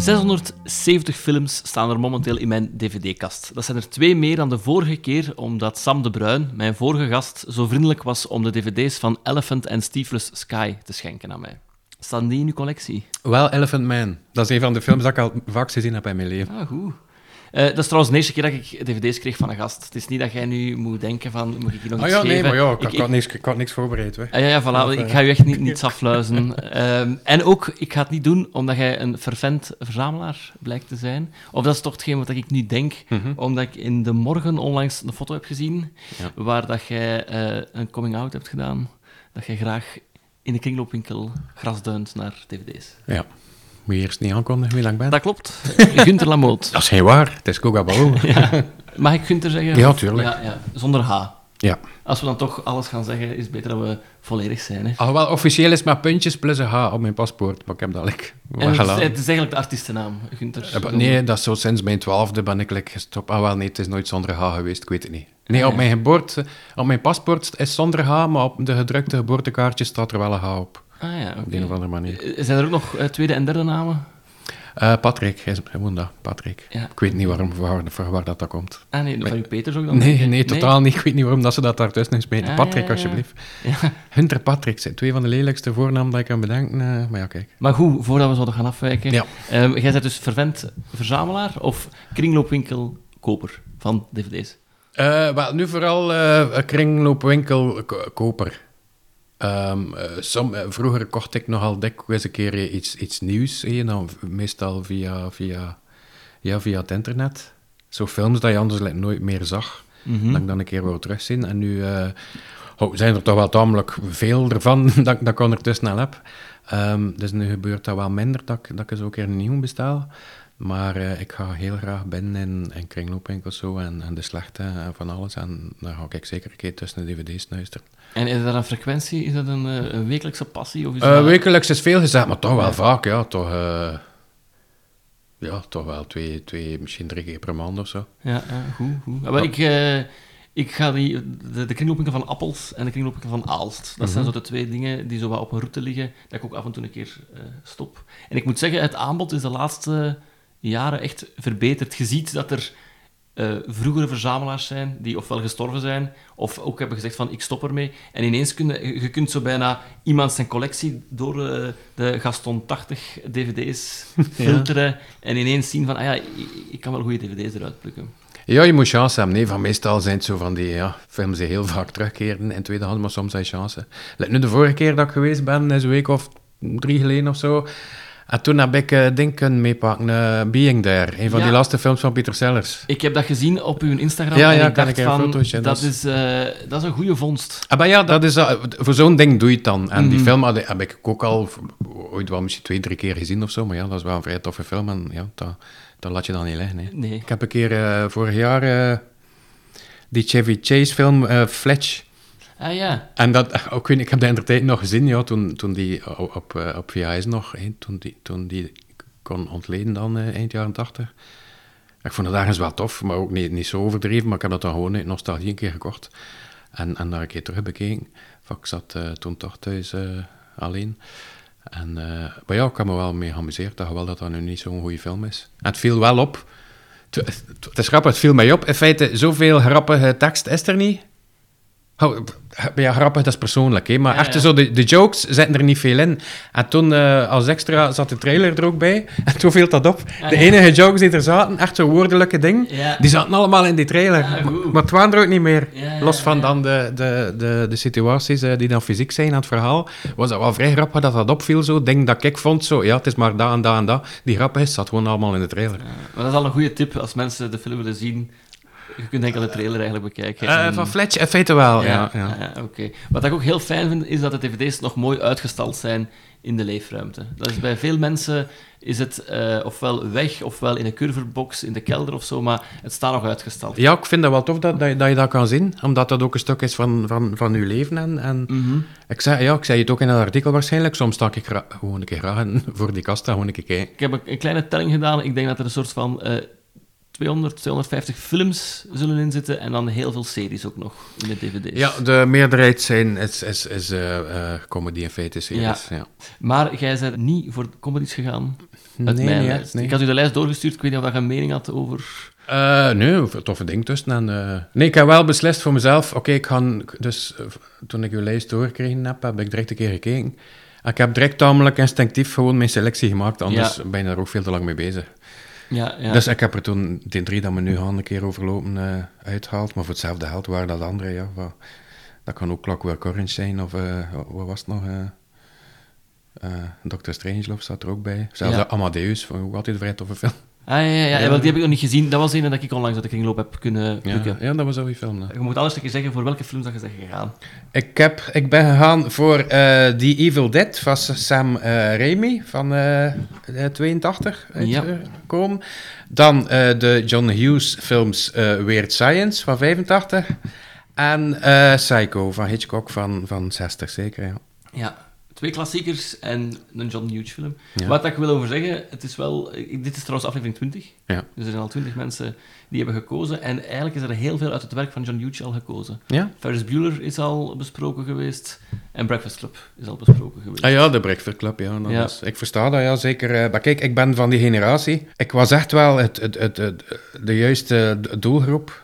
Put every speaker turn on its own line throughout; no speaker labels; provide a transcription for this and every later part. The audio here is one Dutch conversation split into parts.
670 films staan er momenteel in mijn dvd-kast. Dat zijn er twee meer dan de vorige keer, omdat Sam de Bruin, mijn vorige gast, zo vriendelijk was om de dvd's van Elephant and Steveless Sky te schenken aan mij. Staan die in uw collectie?
Wel, Elephant Man. Dat is een van de films dat ik al vaak gezien heb in mijn leven.
Ah, goed. Uh, dat is trouwens de eerste keer dat ik dvd's kreeg van een gast. Het is niet dat jij nu moet denken van, moet ik hier nog
ah,
iets
ja,
geven?
nee, maar ja, ik,
ik,
ik, had, niks, ik had niks voorbereid.
Ah, ja, ja, voilà. ik ga je echt niet, niets afluizen. um, en ook, ik ga het niet doen omdat jij een fervent verzamelaar blijkt te zijn. Of dat is toch hetgeen wat ik nu denk,
Mhm.
omdat ik in de morgen onlangs een foto heb gezien
Ja.
waar dat jij eh, een coming-out hebt gedaan. Dat jij graag in de kringloopwinkel grasduint naar dvd's.
Ja. Moet je eerst niet aankondigen wie lang ik ben?
Dat klopt. Gunther Lamoot.
Dat is geen waar. Het is Coca Balo.
Ja. Mag ik Gunther zeggen?
Ja, tuurlijk.
Ja, ja. Zonder H.
Ja.
Als we dan toch alles gaan zeggen, is het beter dat we volledig zijn. Hè.
Alhoewel, officieel is maar puntjes plus een H op mijn paspoort. Maar ik heb dat like,
En het, is, het is eigenlijk de artiestennaam, Gunther.
Nee, dat is zo sinds mijn twaalfde ben ik like, gestopt. Ah, wel, nee, het is nooit zonder H geweest, ik weet het niet. Nee,
Ah,
op
ja.
mijn, geboorte, op mijn paspoort is zonder H, maar op de gedrukte geboortekaartje staat er wel een H op.
Ah ja,
Op de een of andere manier.
Eh, Zijn er ook nog eh, tweede en derde namen?
Eh, Patrick, hij is gewoon dat, Patrick.
Ja.
Ik weet niet waarom, waar, waar dat, dat komt.
Ah nee, van uw Peters ook dan?
Nee,
ik.
nee, totaal niet. Ik weet niet waarom dat ze dat daartussen is smeten.
Ah,
Patrick,
ja, ja.
alsjeblieft. Hunter Patrick zijn twee van de lelijkste voornamen dat ik kan bedenken. maar ja, kijk.
Maar goed, voordat we zouden gaan afwijken.
Ja.
Ehm, jij bent dus fervent verzamelaar of kringloopwinkel koper van dvd's?
Wel, nu vooral eh, som, eh, vroeger kocht ik nogal dikwijls een keer iets, iets nieuws. dan meestal via, via, ja, via het internet. Zo films dat je anders like, nooit meer zag.
Mhm.
Dat ik dan een keer wil terugzien. En nu eh, oh, zijn er toch wel tamelijk veel ervan dat, dat ik ondertussen al heb. Ehm, dus nu gebeurt dat wel minder dat, ik- dat ik eens ook een keer een nieuw bestel. Maar eh, ik ga heel graag binnen in, in kringloopwinkels zo en, en de slechte en van alles. En dan ga ik zeker een keer tussen de dvd's luisteren.
En is dat een frequentie? Is dat een, eh, een wekelijkse passie? Of is
Eh
dat...
wekelijks is veel gezegd, maar toch wel vaak. Ja, toch, eh, ja, toch wel twee, twee, misschien drie keer per maand of zo.
Ja, goed. goed. Maar ik, eh, ik ga die, de, de kringloopwinkel van Appels en de kringloopwinkel van Aalst. Dat zijn
Mhm.
zo de twee dingen die zo wat op een route liggen, dat ik ook af en toe een keer eh, stop. En ik moet zeggen, het aanbod is de laatste jaren echt verbeterd. Je ziet dat er eh, vroegere verzamelaars zijn die ofwel gestorven zijn, of ook hebben gezegd van ik stop ermee. En ineens kun je, je kunt zo bijna iemand zijn collectie door eh, de Gaston 80 dvd's filteren en ineens zien van, ah ja, ik, ik kan wel goede dvd's eruit plukken.
Ja, je moet chance hebben. Nee, van meestal zijn het zo van die ja, films die heel vaak terugkeren in tweedehands, maar soms je chance. Like nu de vorige keer dat ik geweest ben, is een week of drie geleden of zo. En toen heb ik uh, ding kunnen meepakken, eh, Being There, een van
Ja.
die laatste films van Peter Sellers.
Ik heb dat gezien op uw Instagram
Ja,
en
ja,
ik dacht
ik
van,
fotootje,
dat, is, eh, dat is een goede vondst.
Ah, maar ja, dat is, uh, voor zo'n ding doe je het dan. En die
Mhm.
film had, heb ik ook al ooit wel misschien twee, drie keer gezien of zo. Maar ja, dat is wel een vrij toffe film. En ja, dat, dat laat je dan niet liggen. Hè.
Nee.
Ik heb een keer vorig jaar die Chevy Chase film Fletch.
Ah ja.
En dat, ook, weet, ik heb dat in de tijd nog gezien, ja, toen, toen die op, op, uh, op VHS nog, hè, toen, die, toen die kon ontleden dan uh, eind jaren tachtig. Ik vond het ergens wel tof, maar ook niet, niet zo overdreven. Maar ik heb dat dan gewoon uit nostalgie een keer gekocht. En, en daar een keer terug bekeken. Ik zat toen toch thuis alleen. En, maar ja, ik heb me wel mee geamuseerd. Dat wel dat dat nu niet zo'n goede film is. Het viel wel op. Het, het is grappig, het viel mij op. In feite, zoveel grappige tekst is er niet. Ja, grappig, dat is persoonlijk, hè? maar
Ja,
echt
ja.
zo, de, de jokes zitten er niet veel in. En toen, uh, als extra, zat de trailer er ook bij. En toen viel dat op.
Ah,
de enige jokes die er zaten, echt zo woordelijke dingen,
Ja.
die zaten allemaal in die trailer. Maar, maar het waren er ook niet meer. Los van dan de, de, de, de situaties uh, die dan fysiek zijn aan het verhaal, was dat wel vrij grappig dat dat opviel. Zo. Ding dat ik vond, zo, ja, het is maar dat en dat en dat. Die grappig is, zat gewoon allemaal in de trailer.
Maar dat is al een goede tip als mensen de film willen zien. Je kunt enkel de trailer eigenlijk bekijken.
Uh,
En-
van Fletch, in feite wel, ja. ja.
Wat ik ook heel fijn vind, is dat de dvd's nog mooi uitgestald zijn in de leefruimte. Dat is bij veel mensen is het eh, ofwel weg, ofwel in een curverbox in de kelder of zo, maar het staat nog uitgestald.
Ja, ik vind dat wel tof dat, dat, je, dat je dat kan zien, omdat dat ook een stuk is van, van, van je leven. En, en
Mhm.
ik, zei, ja, ik zei het ook in een artikel waarschijnlijk, soms sta ik gewoon een keer graag voor die kast gewoon een keer kijken.
Ik heb een, een kleine telling gedaan. Ik denk dat er een soort van eh 200, 250 films zullen in zitten en dan heel veel series ook nog in de dvd's.
Ja, de meerderheid zijn, is, is, is uh, uh, comedy en feiten series. Ja. ja.
Maar jij bent niet voor comedies gegaan uit
nee,
mijn
nee,
lijst.
nee.
Ik had u de lijst doorgestuurd, ik weet niet of je een mening had over...
Uh, nee, toffe ding tussen. En, uh, nee, ik heb wel beslist voor mezelf, oké, okay, ik ga... Dus uh, toen ik uw lijst doorgekregen heb, heb ik direct een keer gekeken. En ik heb direct tamelijk instinctief gewoon mijn selectie gemaakt, anders ja. ben je er ook veel te lang mee bezig.
Ja, ja.
Dus ik heb er toen die drie dat we nu gaan een keer overlopen uh, uitgehaald, maar voor hetzelfde geld waren dat andere, ja. Wat, dat kan ook Clockwork Orange zijn, of uh, wat was het nog? Uh, Dr. Strangelove staat er ook bij. Zelfs ja. Amadeus, ook altijd een vrij toffe film.
Ah, ja, ja, ja. die heb ik nog niet gezien. Dat was een dat ik onlangs uit de kringloop heb kunnen plukken.
Ja, dat was ook die film.
Je moet alles keer zeggen voor welke films dat je bent gegaan.
Ik, heb, ik ben gegaan voor uh, The Evil Dead van Sam uh, Raimi van uh, 82 uitgekomen. Ja. Dan de John Hughes films Weird Science van 85. En Psycho van Hitchcock van, van 60 zeker, ja.
Ja, Twee klassiekers en een John Hughes film. Ja. Wat ik wil over zeggen, het is wel... Dit is trouwens aflevering 20.
Ja.
Dus er zijn al 20 mensen die hebben gekozen. En eigenlijk is er heel veel uit het werk van John Hughes al gekozen.
Ja?
Ferris Bueller is al besproken geweest. En Breakfast Club is al besproken geweest.
Ah ja, de Breakfast Club, ja. ja. Is, ik versta dat, ja, zeker. Maar kijk, ik ben van die generatie. Ik was echt wel het, het, het, het de juiste doelgroep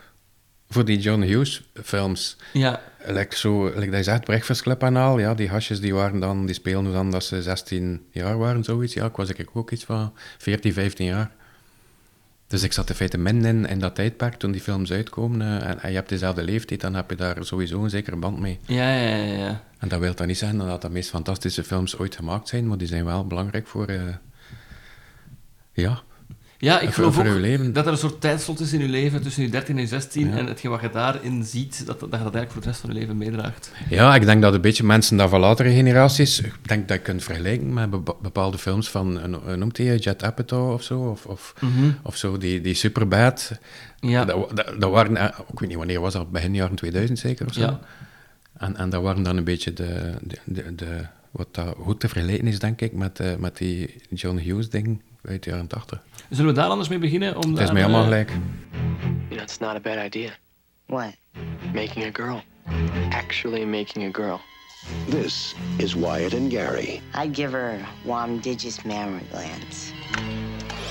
voor die John Hughes films.
Ja.
Like zo, like dat je zegt, Breakfast Club en al, ja, die hasjes die waren dan, die speelden dan dat ze 16 jaar waren, zoiets. Ja, ik was ik ook iets van 14, 15 jaar. Dus ik zat in feite min in, in dat tijdperk toen die films uitkomen. Uh, en, en, je hebt dezelfde leeftijd, dan heb je daar sowieso een zekere band mee.
Ja, ja, ja. ja.
En dat wil dan niet zeggen dat dat de meest fantastische films ooit gemaakt zijn, maar die zijn wel belangrijk voor... Uh, ja,
ja, ik geloof ook dat er een soort tijdslot is in je leven tussen je 13 en je 16 ja. en hetgeen wat je daarin ziet, dat, dat je dat eigenlijk voor de rest van je leven meedraagt.
Ja, ik denk dat een beetje mensen dat van latere generaties, ik denk dat je kunt vergelijken met bepaalde films van, noemt hij Jet Apatow of zo, of, of,
mm -hmm.
of zo, die, die Superbad.
Ja.
Dat, dat, dat waren, ik weet niet wanneer was dat, begin jaren 2000 zeker of zo.
Ja.
En, en dat waren dan een beetje de, de, de, de wat dat goed te vergelijken is, denk ik, met, uh, met die John Hughes ding uit de jaren 80.
Zullen we daar anders mee beginnen? Om
Het is mij allemaal gelijk.
You know, it's not a bad idea.
What?
Making a girl. Actually making a girl.
This is Wyatt and Gary.
I'd give her warm digis mammary glands.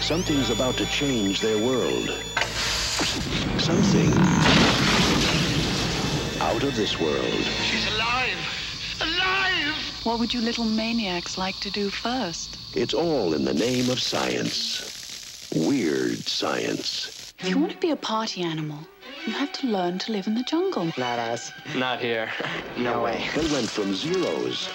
Something's about to change their world. Something out of this world.
She's alive! Alive!
What would you little maniacs like to do first?
It's all in the name of science. Weird science.
If you want to be a party animal, you have to learn to live in the jungle.
Not us.
Not here.
No way.
They went from zeros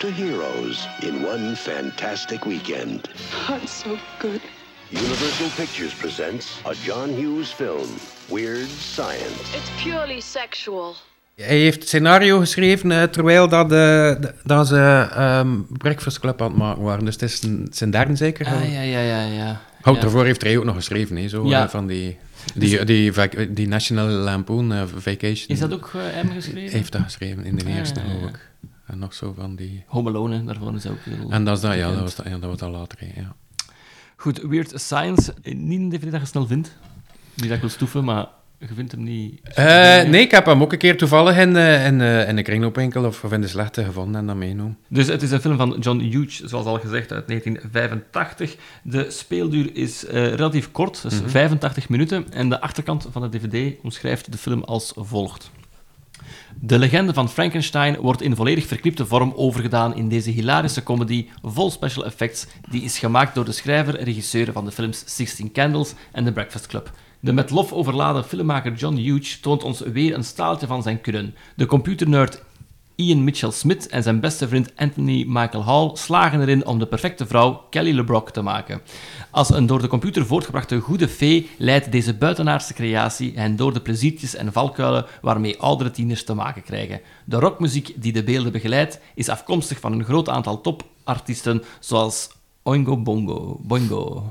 to heroes in one fantastic weekend.
That's so good.
Universal Pictures presents a John Hughes film, Weird Science.
It's purely sexual.
Hij heeft het scenario geschreven uh, terwijl dat, uh, dat ze um, Breakfast Club aan het maken waren. Dus het is een, zijn derde zeker.
Ah, ja, ja, ja. ja.
Houd
ja.
daarvoor heeft hij ook nog geschreven, hè, zo,
Ja.
uh, van die, die, die, die, die National Lampoon uh, Vacation.
Is dat ook hem geschreven?
Hij heeft dat geschreven in de
Ah,
eerste,
ja.
ik. En nog zo van die...
Home Alone, daarvan is ook heel...
En dat, is dat, ja, dat was, dat, ja, dat was later, hè, ja.
Goed, Weird Science. eh, Niet een DVD dat je snel vindt. Niet dat ik wil stoeven, maar je vindt hem niet...
Eh, nee, ik heb hem ook een keer toevallig in, eh, in, eh, in de kringloopwinkel of, of in de slechte gevonden en dat meegenomen.
Dus het is een film van John Hughes, zoals al gezegd, uit 1985. De speelduur is eh, relatief kort, dus 85 minuten. En de achterkant van de DVD omschrijft de film als volgt. De legende van Frankenstein wordt in volledig verknipte vorm overgedaan in deze hilarische comedy vol special effects die is gemaakt door de schrijver en regisseur van de films Sixteen Candles en The Breakfast Club. De met lof overladen filmmaker John Hughes toont ons weer een staaltje van zijn kunnen. De computernerd Ian Mitchell Smith en zijn beste vriend Anthony Michael Hall slagen erin om de perfecte vrouw Kelly LeBrock te maken. Als een door de computer voortgebrachte goede fee leidt deze buitenaardse creatie hen door de pleziertjes en valkuilen waarmee oudere tieners te maken krijgen. De rockmuziek die de beelden begeleidt is afkomstig van een groot aantal topartiesten zoals Oingo Bongo, Boingo.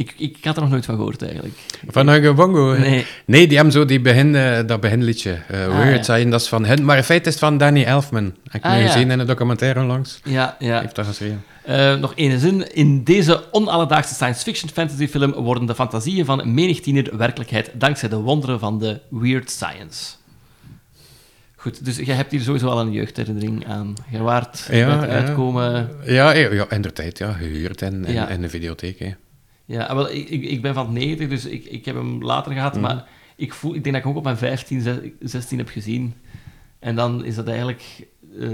Ik, ik had er nog nooit van gehoord, eigenlijk.
Van Hugo Bongo?
Nee.
Nee, die hebben zo die begin, eh, dat beginliedje. eh
Ah,
Weird
ja.
Science, dat is van hen. Maar in feite is het van Danny Elfman. Heb ik
Ah,
nu
ja.
gezien in een documentaire onlangs.
Ja, ja.
Heeft dat geschreven.
Eh, nog één zin. In deze onalledaagse science fiction fantasy film worden de fantasieën van menig tiener werkelijkheid dankzij de wonderen van de weird science. Goed, dus jij hebt hier sowieso al een jeugdherinnering aan. Je waart
Ja,
het uitkomen.
Ja, ja, ja, in de tijd, ja. Gehuurd
Ja.
in de videotheek, hè.
Ja, ah, wel, ik, ik ben van 90, dus ik, ik heb hem later gehad,
Mhm.
maar ik, voel, ik denk dat ik hem ook op mijn 15, ze- 16 heb gezien. En dan is dat eigenlijk eh,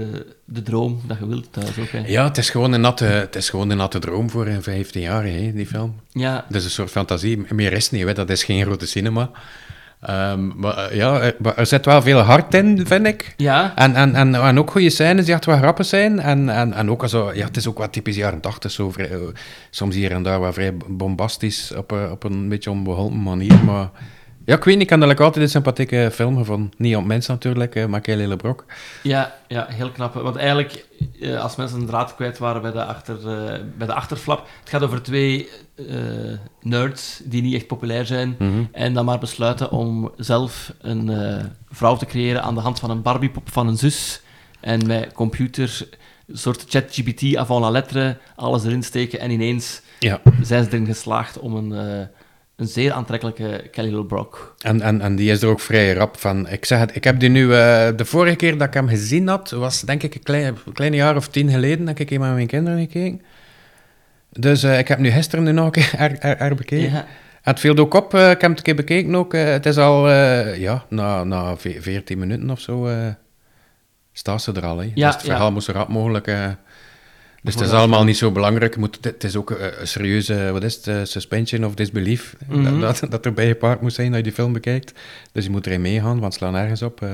de droom dat je wilt thuis ook. Hè.
Ja, het is gewoon een natte, het is gewoon een natte droom voor een 15 jaar, hè, die film.
Ja,
Dat is een soort fantasie. Meer is niet, hè. dat is geen grote cinema. Ehm, maar eh, ja, er, maar er zit wel veel hart in, vind ik.
ja,
En, en, en, en ook goede scènes die echt wel grappig zijn. En, en, en ook zo, ja, het is ook wat typisch jaren 80, zo vrij, eh, soms hier en daar wat vrij bombastisch op, eh, op een beetje onbeholpen manier. Maar ja, ik weet niet, ik heb eigenlijk altijd een sympathieke film gevonden. Niet op mensen natuurlijk, eh, maar Kelly LeBrock.
ja, ja, heel knap. Want eigenlijk, eh, als mensen een draad kwijt waren bij de, achter, eh, bij de achterflap, het gaat over twee nerds die niet echt populair zijn en dan maar besluiten om zelf een vrouw te creëren aan de hand van een Barbiepop van een zus en met computer, een soort ChatGPT avant la lettre, alles erin steken en ineens
Ja.
zijn ze erin geslaagd om een, een zeer aantrekkelijke Kelly LeBrock.
En, en, en die is er ook vrij rap van. Ik zeg het, ik heb die nu... eh, de vorige keer dat ik hem gezien had, was denk ik een klein, een klein jaar of tien geleden, dat ik hier met mijn kinderen gekeken. Dus eh, ik heb nu gisteren nu nog een keer her, her- herbekeken.
Ja.
Het viel ook op, eh, ik heb het een keer bekeken ook. het is al, ja, na, na ve- 14 minuten of zo, staat ze er al. Hè.
Ja,
dus het
ja.
verhaal moest zo rap mogelijk... eh, dus het is allemaal niet zo belangrijk. Je Moet, het, is ook eh, een serieuze, wat is het, eh, suspension of disbelief.
Mhm.
dat, dat, dat erbij gepaard moet zijn dat je die film bekijkt. Dus je moet erin meegaan, want het slaat nergens op. eh.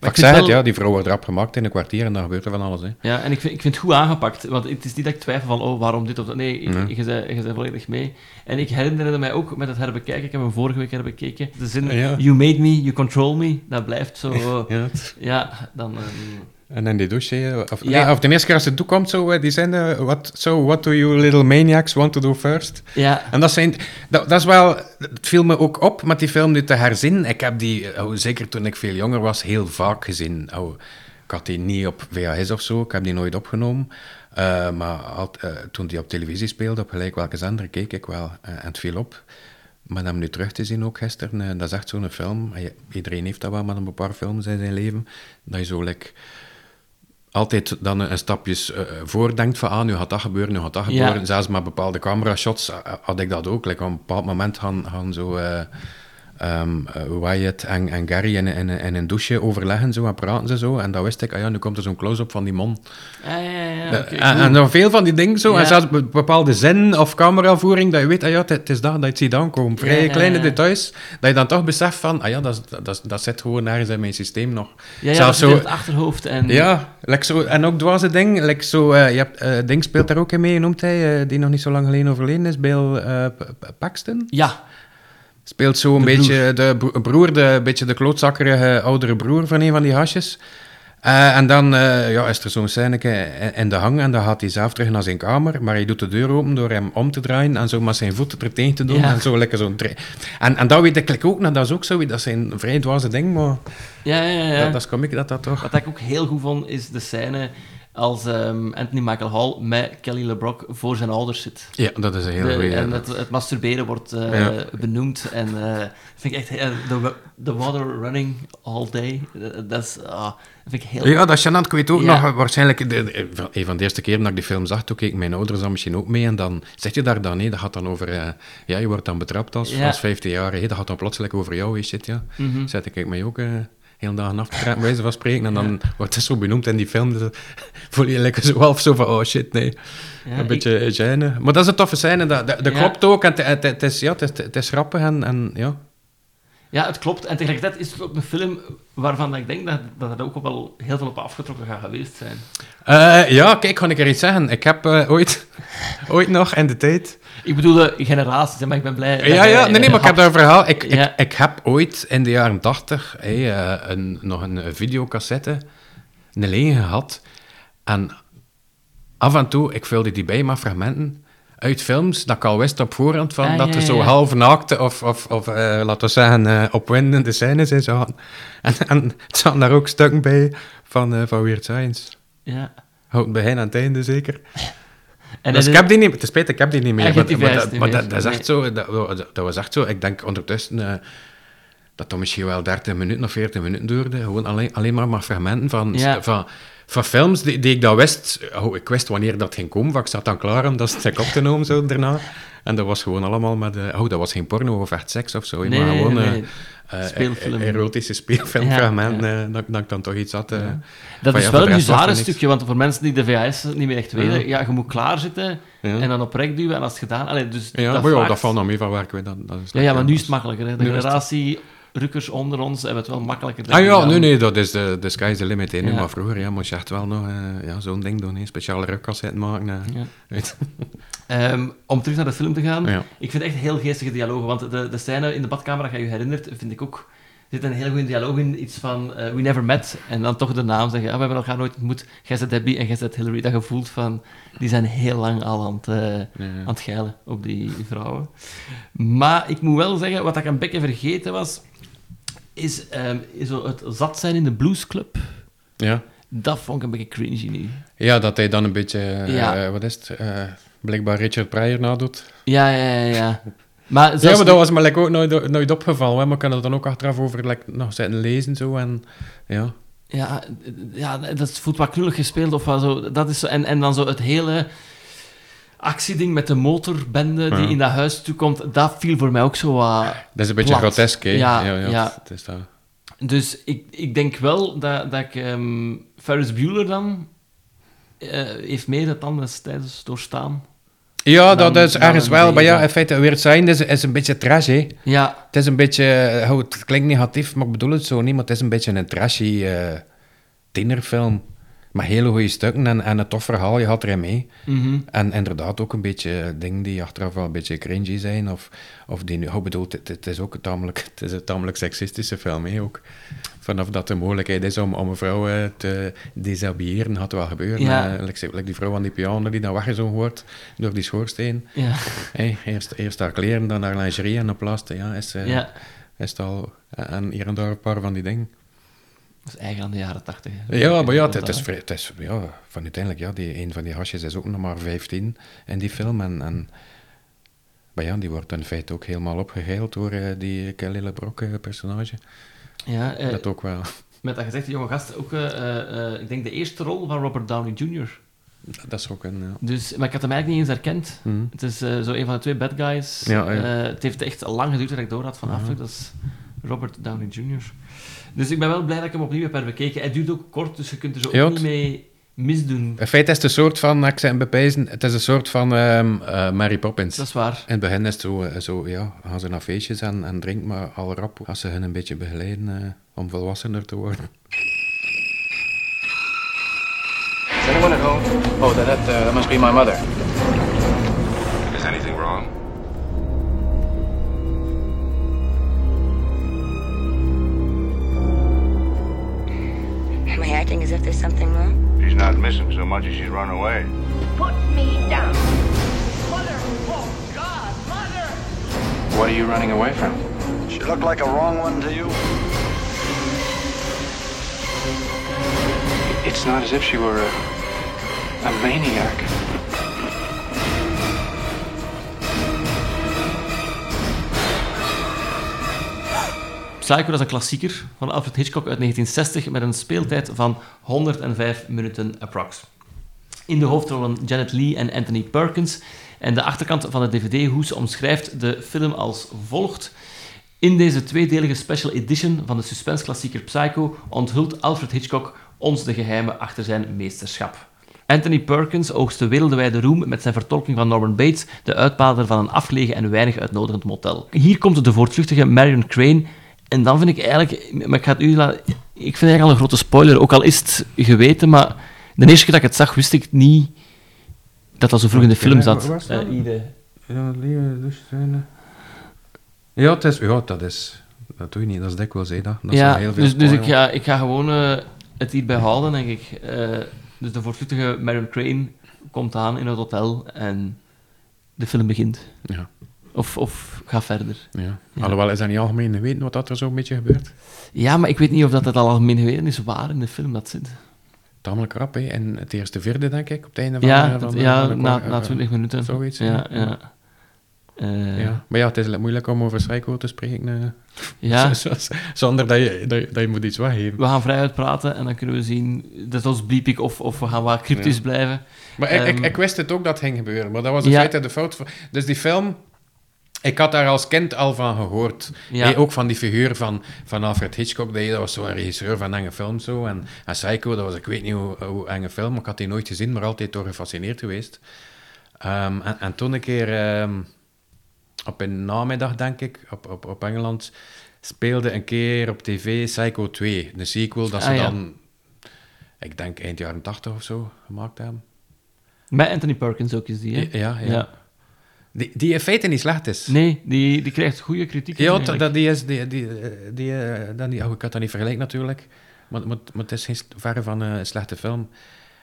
maar ik zeg het,
wel-
ja, die vrouw wordt rap gemaakt in een kwartier en dan gebeurt er van alles. Hè.
Ja, en ik vind, ik vind het goed aangepakt. Want het is niet dat ik twijfel van, oh, waarom dit of dat. Nee,
Nee.
je je zei volledig mee. En ik herinnerde mij ook met het herbekijken, ik heb hem vorige week herbekeken, de zin,
Ja.
you made me, you control me, dat blijft zo...
Ja,
dan... ehm,
En in die douche, of,
Ja.
nee, of de eerste keer als het toekomt, zo, die zijn, eh, what, so what do you little maniacs want to do first?
ja,
En dat, zijn, dat, dat is wel, het viel me ook op met die film nu te herzien. Ik heb die, eh, zeker toen ik veel jonger was, heel vaak gezien. Oh, ik had die niet op VHS of zo, ik heb die nooit opgenomen. Eh, maar al- eh, toen die op televisie speelde, op gelijk welke zender, keek ik wel. en het viel op. Maar hem nu terug te zien ook gisteren, dat is echt zo'n film. Iedereen heeft dat wel met een paar films in zijn leven. Dat je zo like, altijd dan een, stapjes eh, voordenkt van ah, nu gaat dat gebeuren, nu gaat dat
Ja.
gebeuren. Zelfs met bepaalde camera-shots eh, had ik dat ook. Like, op een bepaald moment gaan, gaan zo eh, eh, Wyatt en, en Gary in, in, in een douche overleggen zo, en praten ze zo. En dan wist ik, ah ja, nu komt er zo'n close-up van die man.
ja, ja, ja,
Eh, en, nog veel van die dingen zo. En zelfs be- bepaalde zin of cameravoering, dat je weet, ah ja, het, het is dat, dat je het ziet aankomen. Vrij kleine details, dat je dan toch beseft van, ah ja, dat, dat, dat, dat zit gewoon ergens in mijn systeem nog.
ja, ja,
zelfs zo-
in het achterhoofd en...
Ja, like zo, en ook dwaze ding. Like zo, eh, je hebt, eh, ding speelt daar ook in mee, noemt hij, die nog niet zo lang geleden overleden is, Bill Paxton.
Ja,
Speelt zo een
De
beetje de bro- broer, de beetje de klootzakkerige oudere broer van een van die hasjes. Eh, en dan eh, ja, is er zo'n scèneke in- de hang en dan gaat hij zelf terug naar zijn kamer, maar hij doet de deur open door hem om te draaien en zo met zijn voeten er tegen te doen
Ja.
en zo lekker zo'n En, en dat weet ik ook, nou, dat is ook zo, dat zijn vrij dwaze dingen, maar
ja, ja, ja.
dat, dat is komiek dat dat toch...
Wat ik ook heel goed vond, is de scène als ehm, Anthony Michael Hall met Kelly LeBrock voor zijn ouders zit.
Ja, dat is een heel
De-
goeie.
en het, het masturberen wordt eh,
Ja.
benoemd. En eh vind ik echt... eh, The, the water running all day. eh, Dat is... ah, vind ik heel...
Ja, dat is gênant. Ik weet ook
Ja.
nog, waarschijnlijk, de, de- van- een van de eerste keren dat ik die film zag, toen keken mijn ouders dan misschien ook mee. En dan zit je daar dan, nee, dat gaat dan over, eh, ja, je wordt dan betrapt als,
Ja.
als 15 jaar. Hey, dat gaat dan plotseling over jou, hey, shit, ja.
Mhm.
Zet ik mij ook eh heel dagen af te trekken, bij wijze van spreken. En dan wordt het zo benoemd in die film. Dus voel je lekker zo half zo van, oh shit, nee.
Ja,
een
ik-
beetje gêne. Maar dat is een toffe scène, dat, dat, dat
Ja.
klopt ook. En het, het, het is, ja, het, is, het is grappig en, en ja...
Ja, het klopt. En tegelijkertijd is het ook een film waarvan ik denk dat, dat het ook wel heel veel op afgetrokken gaat geweest zijn.
Eh, ja, kijk, kan ik er iets zeggen? Ik heb eh, ooit, ooit nog in de tijd...
Ik bedoel de generaties, hè, maar ik ben blij...
Ja, ja, nee, nee, maar ik heb daar een verhaal. Ik,
Ja.
ik, ik heb ooit in de jaren tachtig hey, eh, een, nog een videocassette, een lege gehad. En af en toe, ik vulde die bij met fragmenten. Uit films dat ik al wist op voorhand van
Ah,
dat
ja,
er zo
ja.
half naakte of, of, of eh, laten we zeggen, eh, opwindende scènes in zaten. En, en het zaten daar ook stukken bij van, eh, van Weird Science.
Ja.
Houdt begin en het einde zeker.
En
dus ik heb die niet, het is spijt, ik heb die niet meer.
Ah,
maar
hebt die
maar
vijs
dat,
niet
maar
meer.
dat, dat is echt zo, dat, dat, was echt zo. Ik denk ondertussen dat dat misschien wel 30 minuten of 40 minuten duurde. Gewoon alleen, alleen maar, maar fragmenten van,
Ja.
van, van films die, die ik dat wist. Oh, ik wist wanneer dat ging komen, want ik zat dan klaar om dat stuk op te nemen zo daarna. En dat was gewoon allemaal met... eh, oh, dat was geen porno of echt seks of zo.
Nee,
maar gewoon
nee,
eh,
nee.
eh,
Speelfilm.
erotische speelfilmfragmenten. eh, dat, dat ik dan toch iets had.
Dat is
ja,
wel een bizarre stukje, want voor mensen die de VHS niet meer echt weten, ja,
Ja.
je moet klaarzitten
Ja.
en dan op rek duwen en als het gedaan... Allee, dus
Ja,
dat
maar ja, dat valt nog mee van werk. weet Dat, dat is
Ja, ja, maar nu is
dat
het makkelijker. Hè. De
Nu
generatie rukkers onder ons hebben het wel makkelijker.
Ah ja, nee, nee, dat is de, de sky is the limit. hè, nu.
Ja.
Maar vroeger ja, moest je echt wel nog eh, ja, zo'n ding doen. hè, Speciale rukcassetten maken. eh.
Ja.
Weet-
Ehm, om terug naar de film te gaan,
Ja.
ik vind echt heel geestige dialogen, want de, de scène in de badkamer, dat je je herinnert, vind ik ook... Er zit een hele goede dialoog in, iets van eh, We never met, en dan toch de naam zeggen. Ah, we hebben elkaar nooit ontmoet. Jij zit Debbie en jij zit Hillary. Dat gevoel van, die zijn heel lang al aan het, eh, aan het geilen op die vrouwen. Maar ik moet wel zeggen, wat ik een beetje vergeten was, is, ehm, is het zat zijn in de bluesclub.
ja.
Dat vond ik een beetje cringy nu.
ja, dat hij dan een beetje, eh,
Ja.
wat is het, eh, blijkbaar Richard Pryor nadoet.
Ja, ja, ja. ja. Maar,
Ja, maar dat was me like, ook nooit, nooit opgevallen. Hè, maar ik kan er dan ook achteraf over like, nog zitten lezen. Zo, en, ja.
Ja, ja, dat voelt wat knullig gespeeld of wat zo. Dat is zo. En, en dan zo het hele actieding met de motorbende die
Ja.
in dat huis toekomt, dat viel voor mij ook zo wat
Dat is een beetje
plat.
grotesk, hè.
Ja,
ja. Het is dat.
Dus ik, ik denk wel dat, dat ik ehm Ferris Bueller dan eh, heeft meer het dan destijds doorstaan.
Ja,
Dan-
dat is ergens wel. Maar ja, in feite, weer het zijn is, is een beetje trash, hè.
Ja,
Het is een beetje, eh, het klinkt negatief, maar ik bedoel het zo niet, maar het is een beetje een trashy eh tienerfilm. Maar hele goede stukken en, en een tof verhaal, je had erin mee.
mhm.
En inderdaad ook een beetje dingen die achteraf wel een beetje cringy zijn. Of, of die nu, oh, bedoel, het, het is ook een tamelijk, het is een tamelijk seksistische film, hè, ook. Vanaf dat de mogelijkheid is om, om een vrouw eh, te deshabilleren, het wel gebeuren.
Ja.
Eh, like, like die vrouw aan die piano die dan weggezogen wordt door die schoorsteen.
ja,
Hey, eerst, eerst haar kleren, dan haar lingerie en op laatst ja, is, eh,
ja.
is het al... En hier en daar een paar van die dingen.
Dat is eigen aan de jaren tachtig.
Ja, maar ja, het, het is, het is ja, van uiteindelijk, ja, die, een van die hasjes is ook nog maar 15 in die film. En, en maar ja, die wordt in feite ook helemaal opgegeild door eh, die Kelly LeBrock eh, personage.
Ja, eh,
dat ook wel.
met dat gezegd, die jonge gast, ook, ik denk de eerste rol van Robert Downey Jr.
Dat is ook een... Ja.
Dus, maar ik had hem eigenlijk niet eens herkend.
Mhm.
Het is eh, zo een van de twee bad guys.
Ja, ja.
Het heeft echt lang geduurd dat ik door had van af. Dat is Robert Downey Jr. Dus ik ben wel blij dat ik hem opnieuw heb herbekeken. Hij duurt ook kort, dus je kunt er zo ook
het-
niet mee misdoen.
In feite is het een soort van, ik zei bepijzen, het is een soort van ehm, eh, Mary Poppins.
Dat is waar.
In het begin is het zo, eh, zo ja, gaan ze naar feestjes en, en drinken, maar al rap als ze hun een beetje begeleiden eh, om volwassener te worden.
Is anyone at home? Oh, that, that, uh, that must be my mother.
Is anything wrong?
Acting as if there's something wrong?
She's not missing so much as she's run away.
Put me down. Mother! Oh, God! Mother!
What are you running away from?
She looked like a wrong one to you?
It's not as if she were a, a maniac.
Psycho is een klassieker van Alfred Hitchcock uit 1960 met een speeltijd van 105 minuten approx. In de hoofdrollen Janet Leigh en Anthony Perkins. En de achterkant van de DVD-hoes omschrijft de film als volgt. In deze tweedelige special edition van de suspense-klassieker Psycho onthult Alfred Hitchcock ons de geheimen achter zijn meesterschap. Anthony Perkins oogste wereldwijde roem met zijn vertolking van Norman Bates, de uitbader van een afgelegen en weinig uitnodigend motel. Hier komt de voortvluchtige Marion Crane, en dan vind ik eigenlijk, maar ik ga het u laten, ik vind eigenlijk al een grote spoiler, ook al is het geweten, maar de eerste keer dat ik het zag, wist ik niet dat dat zo vroeg in de film zat. Eh.
Ja, lieve douchescène. Ja, het is, ja, dat is... Dat doe je niet, dat is dikwijls, hè, dat. dat is
ja,
heel veel
dus, dus ik, ga, ik ga gewoon eh, het hierbij houden, denk ik. Eh, dus de voortvluchtige Marion Crane komt aan in het hotel en de film begint.
Ja.
Of, of ga verder.
Ja. Alhoewel, is dat niet algemeen geweten wat dat er zo'n beetje gebeurt?
Ja, maar ik weet niet of dat, dat al algemeen geweten is waar in de film dat zit.
Tamelijk rap, hè. En het eerste vierde, denk ik, op het einde van
Ja,
de- van
dat-
de-
ja
van de-
na,
eh,
na 20 minuten.
Zoiets,
Ja,
ja.
ja. Eh,
Ja. Maar ja, het is moeilijk om over Psycho te spreken. eh,
Ja.
Zonder dat je, dat, je, dat je moet iets weggeven.
We gaan vrij uitpraten en dan kunnen we zien, dat is ons bliep ik of, of we gaan wat cryptisch
Ja.
blijven.
Maar ik, ik,
Ehm,
ik wist het ook dat het ging gebeuren, maar dat was in
Ja.
feite de fout. van- Dus die film, ik had daar als kind al van gehoord.
Ja.
Hey, ook van die figuur van, van Alfred Hitchcock, dat was zo'n regisseur van enge films. Zo. En, en Psycho, dat was ik weet niet hoe, hoe enge film, ik had die nooit gezien, maar altijd door gefascineerd geweest. Ehm, en, en toen een keer, ehm, op een namiddag denk ik, op, op, op Engeland, speelde een keer op tv Psycho 2, de sequel, dat ze
Ah, ja.
dan, ik denk eind jaren 80 of zo, gemaakt hebben.
Met Anthony Perkins ook is die, hè?
Ja, ja. Die, die in feite niet slecht is.
Nee, die, die krijgt goede kritiek.
Ja, dat, die is... Die, die, eh, die, eh, dan die, oh, ik had dat niet vergelijkt natuurlijk. Maar, maar, maar het is geen verre van een slechte film.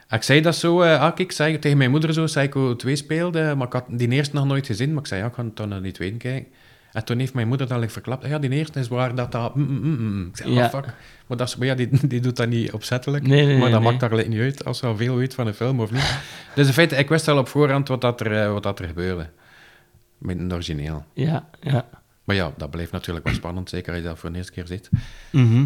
Ik zei dat zo... eh ah, kijk, zei tegen mijn moeder zo, Psycho 2 speelde, maar ik had die eerste nog nooit gezien. Maar ik zei, ja, ik ga toch naar die tweede kijken. En toen heeft mijn moeder dat like, verklapt. Ja, die eerste is waar dat dat... mm, mm, mm. Ik zei,
Ja.
ah, fuck. Maar, dat maar ja, die, die doet dat niet opzettelijk.
Nee, nee,
maar dat
nee.
maakt daar niet uit als ze al veel weet van een film of niet. dus in feite, ik wist al op voorhand wat, dat er, wat dat er gebeurde. Met een origineel.
Ja, ja.
Maar ja, dat blijft natuurlijk wel spannend, zeker als je dat voor de eerste keer ziet.
Mhm.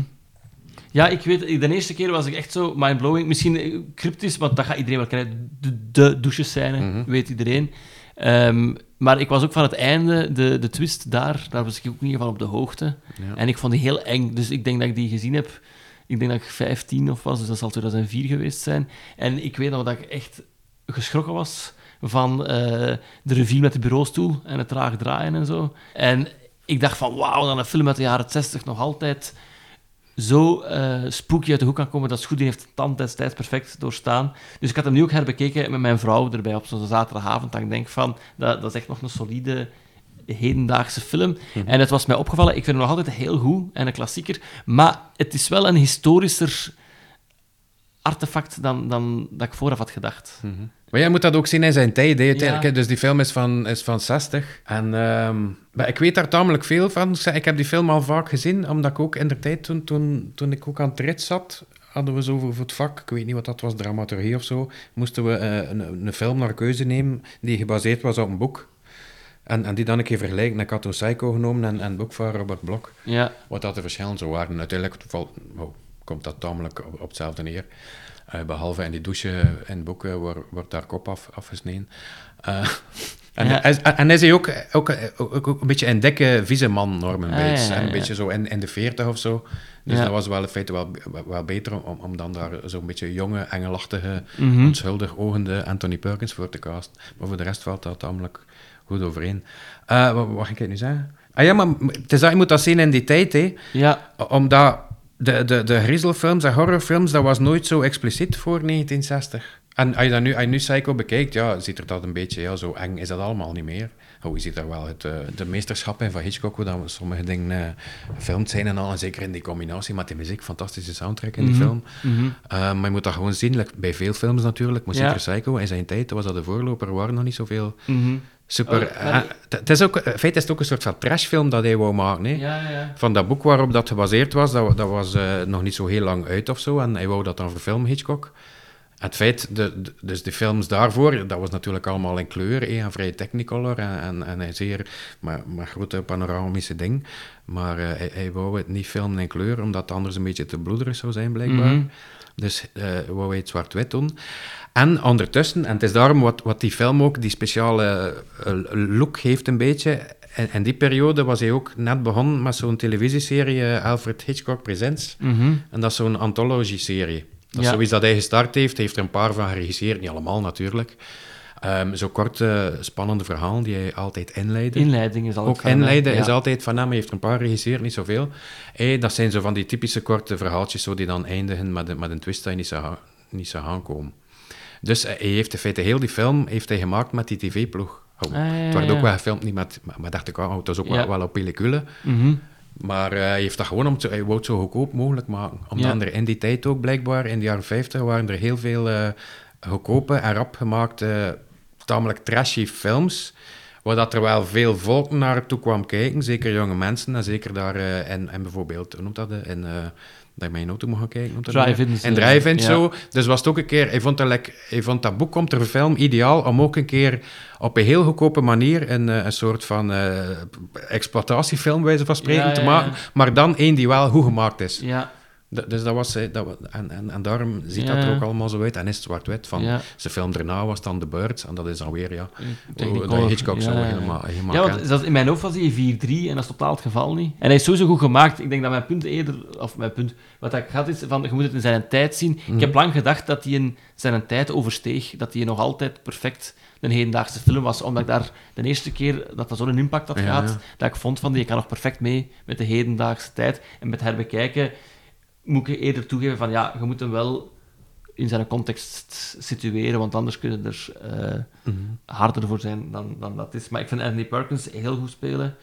Ja, ik weet, de eerste keer was ik echt zo mindblowing. Misschien eh, cryptisch, want dat gaat iedereen wel kennen. De, de douchescène,
Mhm.
weet iedereen. Ehm, maar ik was ook van het einde, de, de twist daar, daar was ik ook in ieder geval op de hoogte.
Ja.
En ik vond die heel eng, dus ik denk dat ik die gezien heb. Ik denk dat ik 15 of was, dus dat zal 2004 geweest zijn. En ik weet nog dat ik echt geschrokken was van eh, de revue met de bureaustoel en het traag draaien en zo. En ik dacht van, wauw, dan een film uit de jaren 60 nog altijd zo eh spooky uit de hoek kan komen. Dat is goed, die heeft het tand destijds perfect doorstaan. Dus ik had hem nu ook herbekeken met mijn vrouw erbij op zo'n zaterdagavond. Dat ik denk van, dat, dat is echt nog een solide hedendaagse film. En het was mij opgevallen, ik vind hem nog altijd heel goed en een klassieker. Maar het is wel een historischer artefact dan, dan dat ik vooraf had gedacht.
Maar jij moet dat ook zien in zijn tijd. Hè. Uiteindelijk,
Ja.
hè. Dus die film is van, is van 60. En ehm, maar ik weet daar tamelijk veel van. Ik heb die film al vaak gezien, omdat ik ook in de tijd, toen, toen, toen ik ook aan het rit zat, hadden we zo voor het vak, ik weet niet wat dat was, dramaturgie of zo, moesten we eh, een, een film naar keuze nemen die gebaseerd was op een boek. En, en die dan een keer vergelijken. Ik had toen Psycho genomen en, en het boek van Robert Blok.
Ja.
Wat dat de verschillen zo waren. Uiteindelijk oh, komt dat tamelijk op, op hetzelfde neer. Eh, behalve in die douche in het boek eh, wordt, wordt daar kop af, afgesneden. Eh, en,
Ja.
is, en hij ook, ook, ook, ook een beetje een dikke, vieze man, Norman
Ah,
Bates.
ja, ja,
En een beetje zo in, in de veertig of zo. Dus dat was wel in feite wel, wel, beter om, om dan daar zo'n beetje jonge, engelachtige,
Mhm.
onschuldig ogende Anthony Perkins voor te casten. Maar voor de rest valt dat tamelijk goed overeen. Eh, wat, wat ging ik nu zeggen? Ah ja, maar het is dat, je moet dat zien in die tijd, hè.
Ja.
Omdat de, de, de griezelfilms en horrorfilms, dat was nooit zo expliciet voor 1960. En als je, dat nu, als je nu Psycho bekijkt, ja, ziet er dat een beetje, ja, zo eng is dat allemaal niet meer. Oh, je ziet daar wel het, eh, de meesterschap in van Hitchcock, hoe dat sommige dingen gefilmd zijn en al. En zeker in die combinatie met die muziek, fantastische soundtrack in die
Mhm,
film.
mhm.
Eh, maar je moet dat gewoon zien, like bij veel films natuurlijk, maar
Ja.
zeker Psycho, in zijn tijd was dat de voorloper, er waren nog niet zoveel
Mhm.
Super...
Oh,
eh, het- is ook, in feite is het ook een soort van trashfilm dat hij wou maken, hè.
Ja, ja.
Van dat boek waarop dat gebaseerd was, dat, dat was eh, nog niet zo heel lang uit of zo. En hij wou dat dan verfilmen, Hitchcock. Het feit, de, de- dus de films daarvoor, dat was natuurlijk allemaal in kleur, hè, en vrij technicolor en, en, en een zeer maar, maar grote panoramische ding. Maar eh, hij, hij wou het niet filmen in kleur, omdat het anders een beetje te bloederig zou zijn, blijkbaar.
Mhm.
Dus eh wou hij het zwart-wit doen. En ondertussen, en het is daarom wat, wat die film ook, die speciale eh, look heeft een beetje. En in die periode was hij ook net begonnen met zo'n televisieserie Alfred Hitchcock Presents.
Mhm.
En dat is zo'n anthology-serie. Dat is
Ja.
zoiets dat hij gestart heeft. Hij heeft er een paar van geregisseerd, niet allemaal natuurlijk. Ehm zo korte, spannende verhalen die hij altijd inleidde.
Inleiding is altijd
Ook
van hem,
inleiden
ja.
is altijd van hem. Hij heeft er een paar geregisseerd, niet zoveel. Hey, dat zijn zo van die typische korte verhaaltjes zo, die dan eindigen met, een- met een twist dat je niet zou, niet zou aankomen. Dus eh, hij heeft in feite heel die film heeft hij gemaakt met die tv-ploeg. Oh,
Ah, ja,
het werd ook wel gefilmd, niet met, maar, maar dacht ik, oh, het was ook wel, wel op pellicule.
Mhm.
Maar eh, hij heeft dat gewoon om te, hij wou het zo goedkoop mogelijk maken. Omdat
Ja.
er in die tijd ook blijkbaar, in de jaren 50, waren er heel veel eh, goedkope en rap gemaakte tamelijk trashy films, waar dat er wel veel volk naartoe kwam kijken, zeker jonge mensen, en zeker daar eh, en, en bijvoorbeeld, hoe noemt dat, in, dat met je auto mag gaan kijken.
Drive-ins,
En
eh,
drive-ins
ja.
zo. Dus was het ook een keer, hij vond, dat, hij vond dat boek komt er film ideaal om ook een keer op een heel goedkope manier een, eh, een soort van eh, exploitatiefilm, wijze van spreken,
Ja,
te maken. Maar dan één die wel goed gemaakt is.
Ja,
dus dat was, dat, en, en, en daarom ziet dat er ook allemaal zo uit. En is het zwart-wit. Van
Ja.
Zijn film daarna was dan The Birds. En dat is dan weer, ja, hoe dat Hitchcock zo helemaal, helemaal
Ja, want dat, in mijn hoofd was hij 4-3 en dat is totaal het geval niet. En hij is sowieso goed gemaakt. Ik denk dat mijn punt eerder, of mijn punt, wat ik had is van, je moet het in zijn tijd zien.
Mhm.
Ik heb lang gedacht dat hij in zijn tijd oversteeg, dat hij nog altijd perfect een hedendaagse film was, omdat ik daar de eerste keer dat dat zo'n impact had
Ja,
gehad,
ja.
dat ik vond van, die kan nog perfect mee met de hedendaagse tijd. En met herbekijken moet ik eerder toegeven van, ja, je moet hem wel in zijn context situeren, want anders kunnen er eh,
Mhm.
harder voor zijn dan, dan dat is. Maar ik vind Anthony Perkins heel goed spelen.